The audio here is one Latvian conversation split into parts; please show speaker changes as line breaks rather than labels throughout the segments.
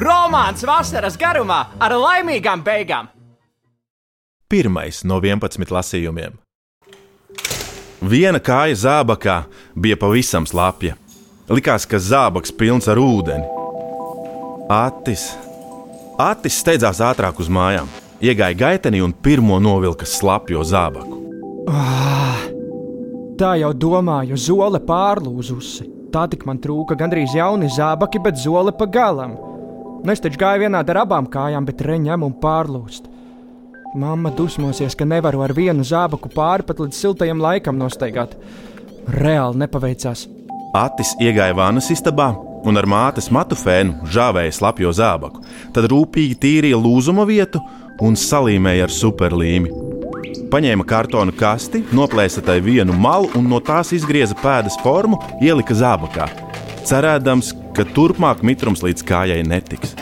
Romāns vasaras garumā ar laimīgām beigām!
Pirmais no 11 lasījumiem. Viena kāja zābakā bija pavisam slapja. Likās, ka zābaks pilns ar ūdeni. Atis, Atis steidzās ātrāk uz mājām, iegāja gaitenī un pirmo novilka slapjo zābaku.
Ah, tā jau domāju, zole pārlūzusi. Tā tik man trūka gandrīz jauni zābaki, bet zole pa galam. Es taču gāju vienādi ar abām kājām, bet reņem un pārlūst. Mamma dusmosies, ka nevaru ar vienu zābaku pāri pat līdz siltajam laikam nostaigāt. Reāli nepaveicās.
Atis iegāja vānas istabā un ar mātes matu fēnu žāvēja slapjo zābaku, tad rūpīgi tīrīja lūzuma vietu un salīmēja ar superlīmi. Paņēma kartona kasti, noplēsa tai vienu malu un no tās izgrieza pēdas formu, ielika zābakā, cerēdams, ka turpmāk mitrums līdz kājai netiks.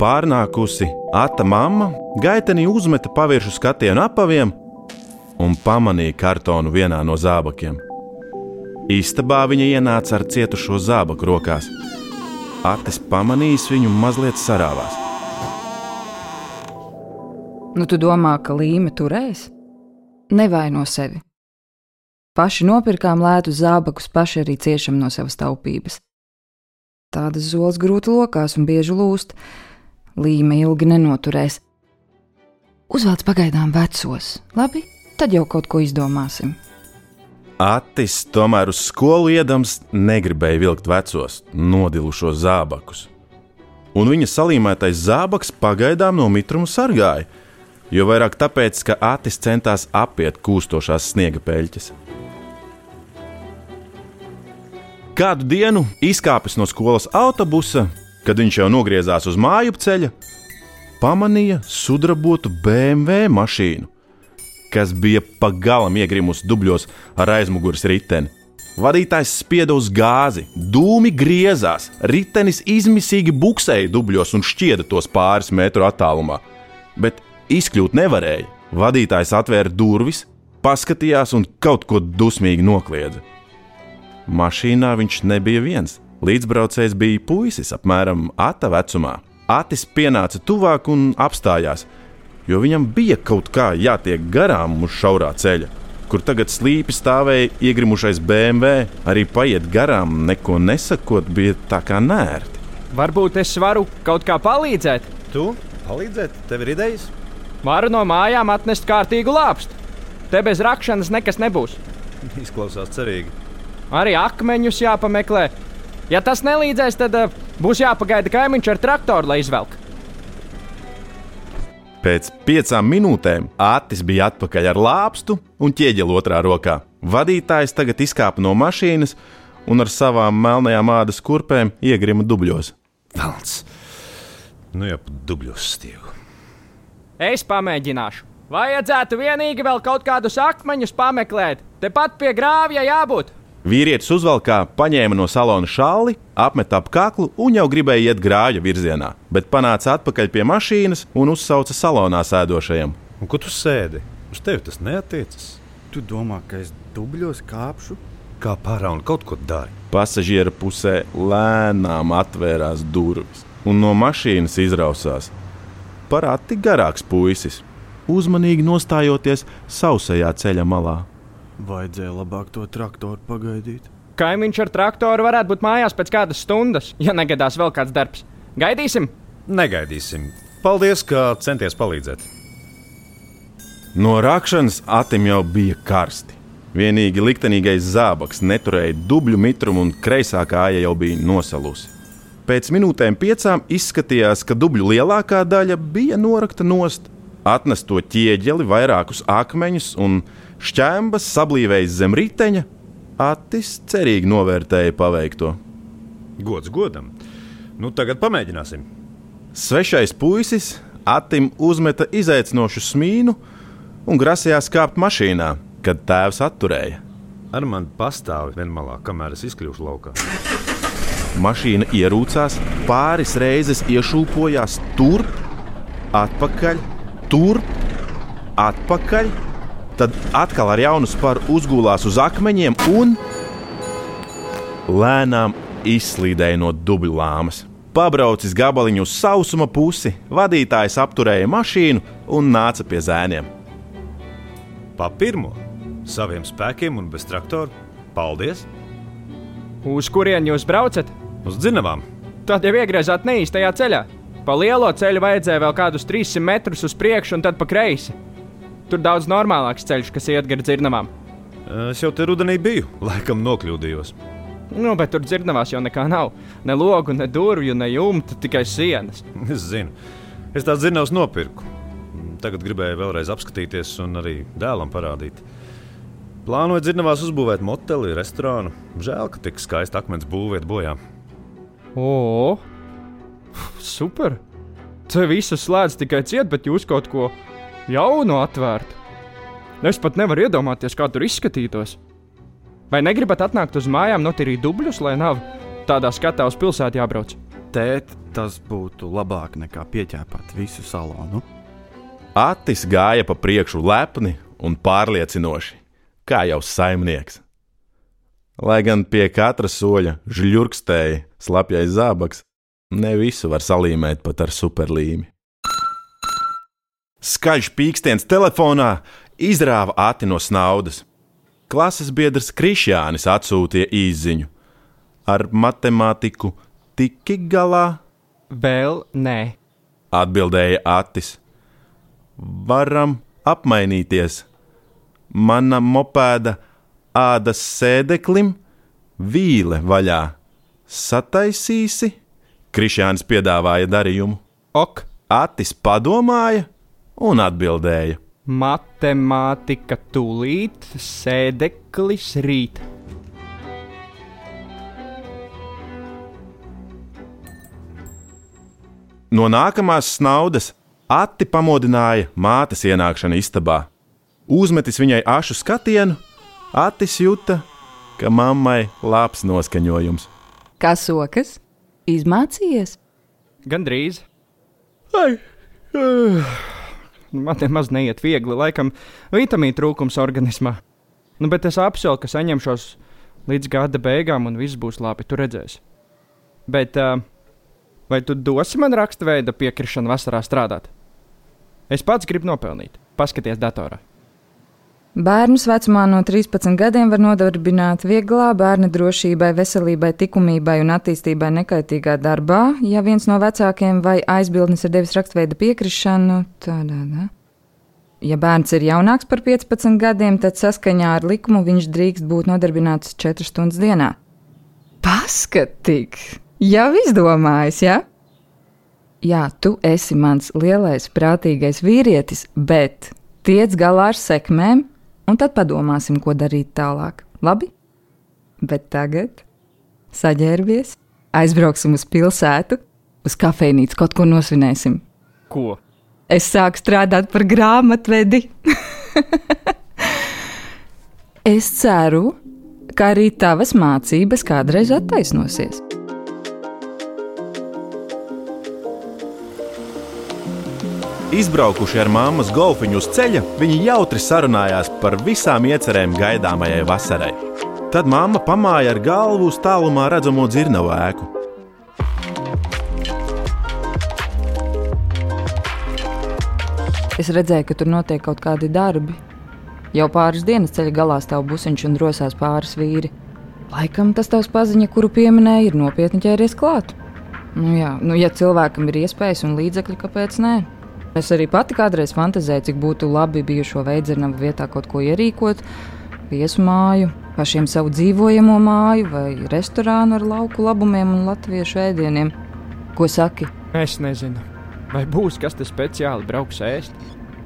Pārnākusi Ata mamma gaitenī uzmeta paviršu skatienu apaviem un pamanīja kartonu vienā no zābakiem. Istabā viņa ienāca ar cietušo zābaku rokās. Atis pamanījis viņu mazliet sarāvās.
Nu, tu domā, ka līme turēs? Nevaino sevi. Paši nopirkām lētu zābakus, paši arī ciešam no savas taupības. Tādas zoles grūti lokās un bieži lūst, līme ilgi nenoturēs. Uzvelc pagaidām vecos, labi, tad jau kaut ko izdomāsim.
Atis tomēr uz skolu iedams negribēja vilkt vecos, nodilušos zābakus. Un viņa salīmētais zābaks pagaidām no mitruma sargāja, jo vairāk tāpēc, ka Atis centās apiet kūstošās sniega peļķes. Kādu dienu izkāpis no skolas autobusa, kad viņš jau nogriezās uz māju ceļa, pamanīja sudrabotu BMW mašīnu, kas bija pagalam iegrimusi dubļos ar aizmugures riteni. Vadītājs spieda uz gāzi, dūmi griezās, ritenis izmisīgi buksēja dubļos un šķieda tos pāris metru attālumā. Bet izkļūt nevarēja. Vadītājs atvēra durvis, paskatījās un kaut ko dusmīgi nokliedza. Mašīnā viņš nebija viens. Līdzbraucējs bija puisis apmēram ata vecumā. Atis pienāca tuvāk un apstājās, jo viņam bija kaut kā jātiek garām uz šaurā ceļa, kur tagad slīpi stāvēja iegrimušais BMW. Arī paiet garām, neko nesakot, bija tā kā nērti.
Varbūt es varu kaut kā palīdzēt.
Tu palīdzēt, tev ir idejas?
Varu no mājām atnest kārtīgu lāpstu. Te bez rakšanas nekas nebūs.
Izklausās cerīgi.
Arī akmeņus jāpameklē. Ja tas nelīdzēs, tad uh, būs jāpagaida kaimiņš ar traktoru, lai izvelk.
Pēc piecām minūtēm Atis bija atpakaļ ar lāpstu un ķieģeli otrā rokā. Vadītājs tagad izkāpa no mašīnas un ar savām melnajām ādas kurpēm iegrima dubļos.
Velns! Nu jau pat dubļos stiegu.
Es pamēģināšu. Vajadzētu vienīgi vēl kaut kādus akmeņus pameklēt. Tepat pie grāvja jābūt.
Vīrietis uzvalkā, paņēma no salona šāli, apmet ap kaklu un jau gribēja iet grāļa virzienā, bet panāca atpakaļ pie mašīnas un uzsauca salonā sēdošajam.
Un ko tu sēdi? Uz tevi tas neatiecas.
Tu domā, ka es dubļos kāpšu?
Kā pārā un kaut ko dari.
Pasažiera pusē lēnām atvērās durvis, un no mašīnas izrausās parādi garāks puisis, uzmanīgi nostājoties sausajā ceļa malā.
Vajadzēja labāk to traktoru pagaidīt.
Kaimiņš ar traktoru varētu būt mājās pēc kādas stundas, ja negadās vēl kāds darbs. Gaidīsim!
Negaidīsim. Paldies, ka centies palīdzēt.
No rākšanas atim jau bija karsti. Vienīgi liktenīgais zābaks neturēja dubļu mitrumu, un kreisā kāja jau bija nosalusi. Pēc minūtēm piecām izskatījās, ka dubļu lielākā daļa bija norakta nost. Atnes to ķieģeli, vairākus akmeņus un šķēmbas sablīvējis zem riteņa. Atis cerīgi novērtēja paveikto.
Gods godam. Nu, tagad pamēģināsim.
Svešais puisis Atim uzmeta izaicinošu smīnu un grasījās kāpt mašīnā, kad tēvs atturēja.
Ar mani pastāvi vienmalā, kamēr es izkļūšu laukā.
Mašīna ierūcās, pāris reizes iešūpojās turp, atpakaļ, turp, atpakaļ. Tad atkal ar jaunu sparu uzgulās uz akmeņiem un lēnām izslīdēja no dubļu lāmas. Pabraucis gabaliņu uz sausuma pusi, vadītājs apturēja mašīnu un nāca pie zēniem.
Pa pirmo, saviem spēkiem un bez traktora. Paldies!
Uz kurieni jūs braucat?
Uz dzinavām!
Tad jau iegriezāt neīstajā ceļā. Pa lielo ceļu vajadzēja vēl kādus 300 metrus uz priekšu un tad pa kreisi. Tur daudz normālāks ceļš, kas iet gar dzirnavām.
Es jau te rudenī biju, laikam nokļūdījos.
Nu, bet tur dzirdamās jau nekā nav. Ne logu, ne durvju, ne jumta, tikai sienas.
Es zinu, es tās zinās nopirku. Tagad gribēju vēlreiz apskatīties un arī dēlam parādīt. Plānoju dzirdamās uzbūvēt moteli, restorānu. Žēl, ka tik skaisti akmens būvēt bojā.
O, super! Te viss slēdz tikai ciet, bet jūs kaut ko jaunu atvērt. Es pat nevaru iedomāties, kā tur izskatītos. Vai negribat atnākt uz mājām, notīrīt dubļus, lai nav tādā skatā uz pilsētu jābrauc?
Tēt, tas būtu labāk nekā pieķēpāt visu salonu.
Atis gāja pa priekšu lepni un pārliecinoši, kā jau saimnieks. Lai gan pie katra soļa žļurkstēja slapjais zābaks, ne visu var salīmēt pat ar superlīmi. Skaļš pīkstiens telefonā izrāva ati no snaudas. Klases biedrs Krišjānis atsūtīja īsiņu. Ar matemātiku tiki galā,
Vēl nē.
atbildēja Atis. Varam apmainīties. Mana mopēda ādas sēdeklim vīle vaļā. Sataisīsi? Krišjānis piedāvāja darījumu.
Ok,
Atis padomāja un atbildēja.
matemātika tūlīt, sēdeklis rīt.
No nākamās snaudas Ati pamodināja mātes ienākšana istabā. Uzmetis viņai ašu skatienu, Atis jūta, ka mammai labs noskaņojums.
Kas sokas? Izmācījies?
Gan drīz. Ai, uh, man nemaz neiet viegli, laikam, vitamīnu trūkums organismā. Nu, bet es apsolu, ka saņemšos līdz gada beigām, un viss būs labi. Tu redzēsi. Bet, uh, vai tu dosi man raksturveida piekrišanu vasarā strādāt? Es pats gribu nopelnīt. Paskaties datorā.
Bērnus vecumā no 13 gadiem var nodarbināt vieglā, bērna drošībai, veselībai, likumībai un attīstībai nekaitīgā darbā, ja viens no vecākiem vai aizbildnis ir devis rakstveida piekrišanu. Tādā, da. Ja bērns ir jaunāks par 15 gadiem, tad saskaņā ar likumu viņš drīkst būt nodarbināts 4 stundas dienā. Paskatīk! Jau izdomājis, ja? Jā, tu esi mans lielais, prātīgais vīrietis, bet tiec galā ar sekmēm, un tad padomāsim, ko darīt tālāk. Labi? Bet tagad saģērbies, aizbrauksim uz pilsētu, uz kafejnīcu, kaut ko nosvinēsim.
Ko?
Es sāku strādāt par grāmatvedi. es ceru, ka arī tavas mācības kādreiz attaisnosies.
Izbraukuši ar māmas golfiņu uz ceļa, viņi jautri sarunājās par visām iecerēm gaidāmajai vasarai. Tad mamma pamāja ar galvu uz tālumā redzamo dzirnavu ēku.
Es redzēju, ka tur notiek kaut kādi darbi. Jau pāris dienas ceļa galā stāv busiņš un rosās pāris vīri. Laikam tas tavs paziņa, kuru pieminēja, ir nopietni ķēries klāt. Nu, jā, nu, ja cilvēkam ir iespējas un līdzekļi, kāpēc nē? Es arī pati kādreiz fantāzēju, cik būtu labi bijušo veidzināmu vietā kaut ko ierīkot, viesu māju, pašiem savu dzīvojamo māju vai restorānu ar lauku labumiem un latviešu ēdieniem. Ko saki?
Es nezinu, vai būs kas te speciāli brauks ēst,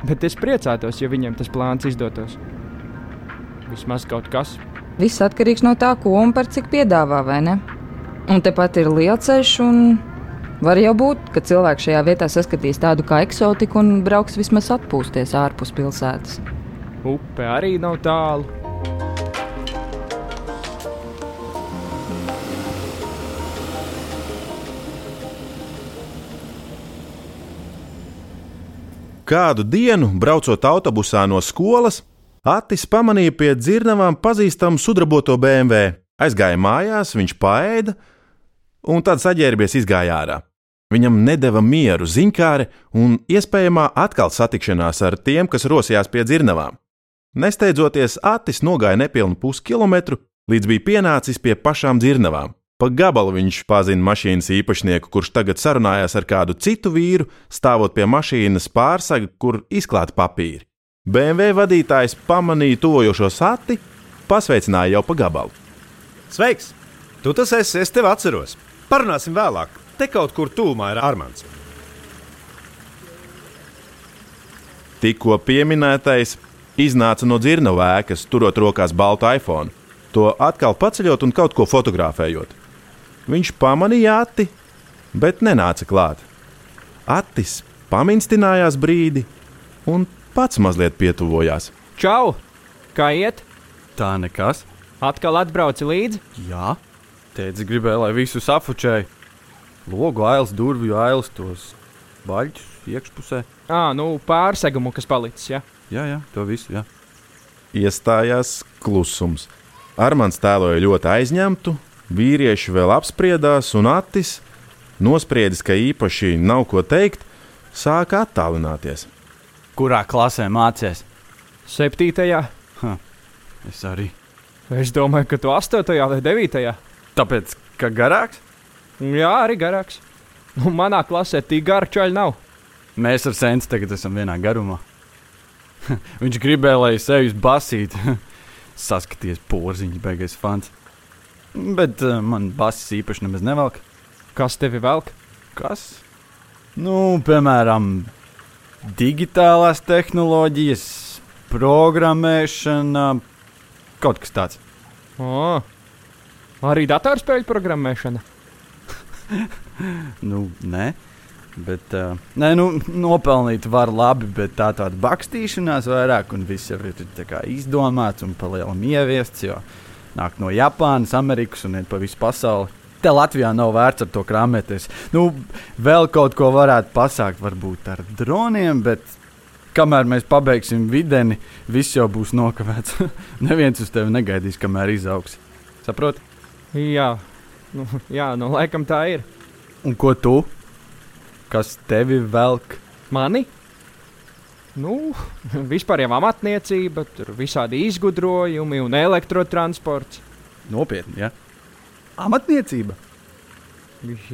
bet es priecātos, ja viņiem tas plāns izdotos. Vismaz kaut kas.
Viss atkarīgs no tā, ko un par cik piedāvā, vai ne? Un tepat ir lielceļš un Var jau būt, ka cilvēks šajā vietā saskatīs tādu kā eksotiku un brauks vismaz atpūsties ārpus pilsētas.
Upe arī nav tālu.
Kādu dienu, braucot autobusā no skolas, Atis pamanīja pie dzirnavām pazīstamu sudraboto BMW. Aizgāja mājās, viņš paēda un tad saģērbies izgāja ārā. Viņam nedeva mieru ziņkāre un iespējamā atkal satikšanās ar tiem, kas rosījās pie dzirnavām. Nesteidzoties, Atis nogāja nepilnu puskilometru, līdz bija pienācis pie pašām dzirnavām. Pa gabalu viņš pazina mašīnas īpašnieku, kurš tagad sarunājās ar kādu citu vīru, stāvot pie mašīnas pārsaga, kur izklāta papīri. BMW vadītājs pamanīja tuvojošo sati, pasveicināja jau pa gabalu.
Sveiks! Tu tas esi, es tevi atceros. Parunāsim vēlāk. Te kaut kur tūmā ir Armāns.
Tikko pieminētais iznāca no dzirna vēkas, turot rokās baltu iPhone, to atkal paceļot un kaut ko fotografējot. Viņš pamanīja Ati, bet nenāca klāt. Atis paminstinājās brīdi un pats mazliet pietuvojās.
Čau! Kā iet?
Tā nekas.
Atkal atbrauci līdzi?
Jā, teicis, gribēja, lai visu safučēju. Logu ailes, durvju ailes, tos baļķus iekšpusē.
Ā, nu pārsegumu, kas palicis. Ja?
Jā, jā, to visu. Jā.
Iestājās klusums. Armāns tēloja ļoti aizņemtu, vīrieši vēl apspriedās, un Atis, nospriedis, ka īpaši nav ko teikt, sāka attālināties.
Kurā klasē mācīties?
Septītajā.
Es arī.
Es domāju, ka tu astotajā vai devītajā.
Tāpēc, ka garāks,
Jā, arī garāks. Nu, manā klasē tik gara čaļa nav.
mēs ar Sensu tagad esam vienā garumā. Viņš gribēja, lai es eju uz basīti. Saskaties, porziņš, beigais fans. Bet uh, man basis īpaši nemaz nevelk.
Kas tevi velk?
Kas? Nu, piemēram, digitālās tehnoloģijas, programmēšana, kaut kas tāds.
O, arī datorspēļu programmēšana.
Nu, nē. Bet, uh, nē, nu, nopelnīt var labi, bet tā tāda bakstīšanās vairāk, un viss jau ir izdomāts un palielam ieviests, jo nāk no Japānas, Amerikas un iet pa visu pasauli. Te Latvijā nav vērts ar to krāpēties. Nu, vēl kaut ko varētu pasākt, varbūt ar droniem, bet kamēr mēs pabeigsim videni, viss jau būs nokavēts. Neviens uz tevi negaidīs, kamēr izaugs. Saproti?
Jā, nu, jā, nu laikam tā ir.
Un ko tu? Kas tevi velk?
Mani? Nu, vispār jau amatniecība, tur visādi izgudrojumi un elektrotransports.
Nopietni, ja? Amatniecība.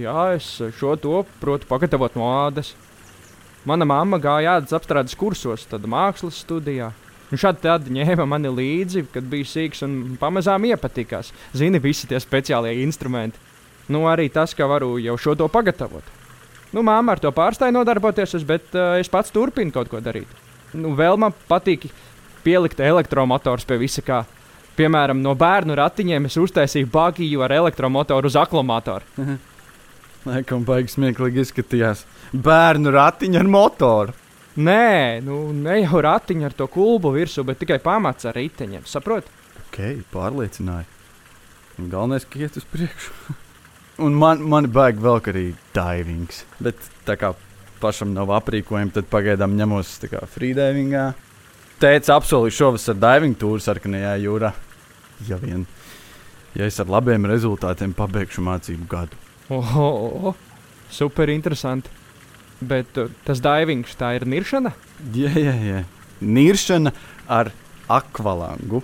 Jā, es šo to protu pagatavot no ādas. Mana mamma gāja ādas apstrādes kursos, tad mākslas studijā. Un šādi tādi ņēma mani līdzi, kad biju sīgs un pamazām iepatikās. Zini, visi tie speciālie instrumenti. Nu, arī tas, ka varu jau šo to pagatavot. Nu, māma ar to pārstāja nodarboties, bet uh, es pats turpinu kaut ko darīt. Nu, vēl man patīk pielikt elektromotors pie visa kā. Piemēram, no bērnu ratiņiem es uztaisīju bagiju ar elektromotoru uz akumulātoru.
Laikam, baigs smieklīgi izskatījās. Bērnu ratiņu ar motoru.
Nē, nu, ne jau ratiņu ar to kulbu virsū, bet tikai pamats ar riteņiem. Saproti?
Ok, pārliecināja. Un Galvenais, ka iet uz priekšu. Un man, man baigi vēl arī divings. Bet tā kā pašam nav aprīkojuma, tad pagaidām ņemos freedivingā. Teica, apsolīju šovasar diving tūru sarkanajā jūrā. Ja vien, ja es ar labiem rezultātiem pabeigšu mācību gadu.
Oho, super interesanti. Bet uh, tas divings, tā ir niršana?
Jā, jā, jā. Niršana ar akvalangu.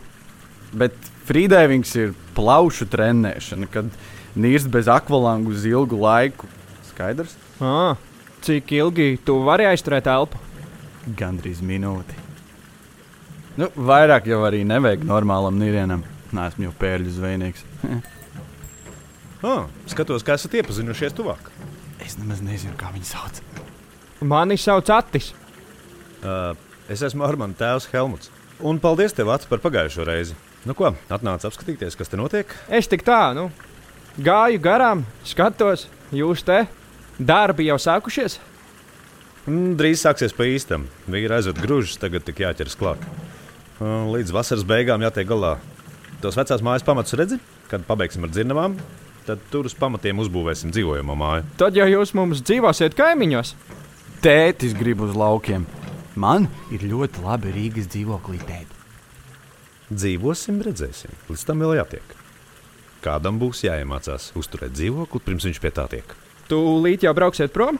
Bet freedivings ir plaušu trenēšana, kad nirst bez akvalangu uz ilgu laiku. Skaidrs?
À, cik ilgi tu vari aizturēt elpu?
Gandrīz minūti. Nu, vairāk jau arī nevajag normālam nirienam. Nē, esmu jau pērļu zvejnieks.
Oh, skatos, kā esat iepazinušies tuvāk.
es nemaz nezinu, kā viņu sauc.
Mani sauc Attis.
Uh, es esmu Armāns tēvs Helmuts. Un paldies tev, Ats, par pagājušo reizi. Nu ko, atnāc apskatīties, kas te notiek?
Es tik tā, nu, gāju garām, skatos, jūs te. Darbi jau sākušies?
Mm, Drīz sāksies pa īstam. Vīri aizved grūžus, tagad tik jāķeras klāt. Līdz vasaras beigām jātiek galā. Tos vecās mājas pamatus redzi, kad pabeigsim ar dzirnavām, tad tur uz pamatiem uzbūvēsim dzīvojamo māju.
Tad jau jūs mums dzīvosiet kaimiņos.
Tētis grib uz laukiem. Man ir ļoti labi Rīgas dzīvoklī tēt.
Dzīvosim, redzēsim. Līdz tam vēl jātiek. Kādam būs jāiemācās uzturēt dzīvokli, pirms viņš pie tā tiek.
Tūlīt jau brauksiet prom?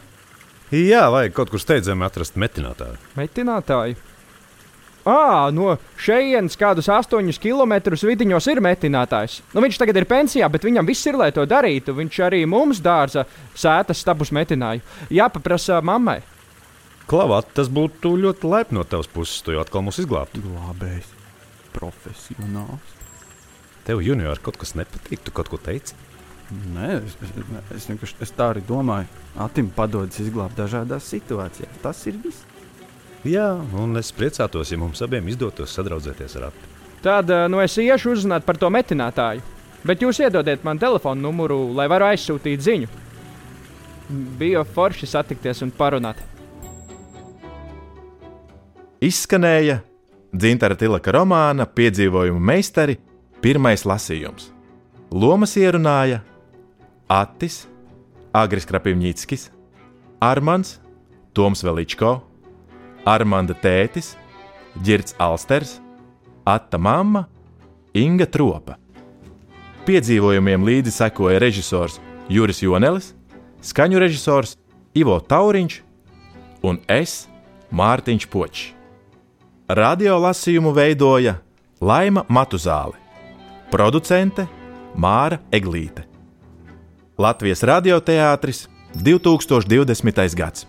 Jā, vajag kaut kur steidzami atrast metinātāju.
Metinātāji. Ā, no šejienes kādus astoņus kilometrus vidiņos ir metinātājs. Nu, viņš tagad ir pensijā, bet viņam viss ir, lai to darītu. Viņš arī mums dārza sētas stabus metināju. Jāpaprasa mammai.
Klavāt, tas būtu ļoti laipni no tavas puses, tu jau atkal mūs izglābtu.
Glābējs, profesionāls.
Tev, junior, kaut kas nepatīk, tu kaut ko teici.
Nē, es, es, es, vienkārši- es tā arī domāju. Atim padodas izglābt dažādās situācijās. Tas ir viss.
Jā, un es priecātos, ja mums abiem izdotos sadraudzēties ar Atu.
Tad eh, nu, es iešu uzzināt par to metinātāju. Bet jūs iedodiet man telefonu numuru, lai varu aizsūtīt ziņu. Bija forši satikties un parunāt.
Izskanēja Dzintara Tilaka romāna Piedzīvojumu meistari pirmais lasījums. Lomas ierunāja Attis, Agris Krapivņitskis, Armāns, Toms Veličko, Armanda tētis, Girts Alsters, Atta mamma, Inga Tropa. Piedzīvojumiem līdzi sekoja režisors Juris Jonelis, skaņu režisors Ivo Tauriņš un es Mārtiņš Počs. Radio lasījumu veidoja Laima Matuzāle, producente Māra Eglīte. Latvijas radioteātris 2020. gads.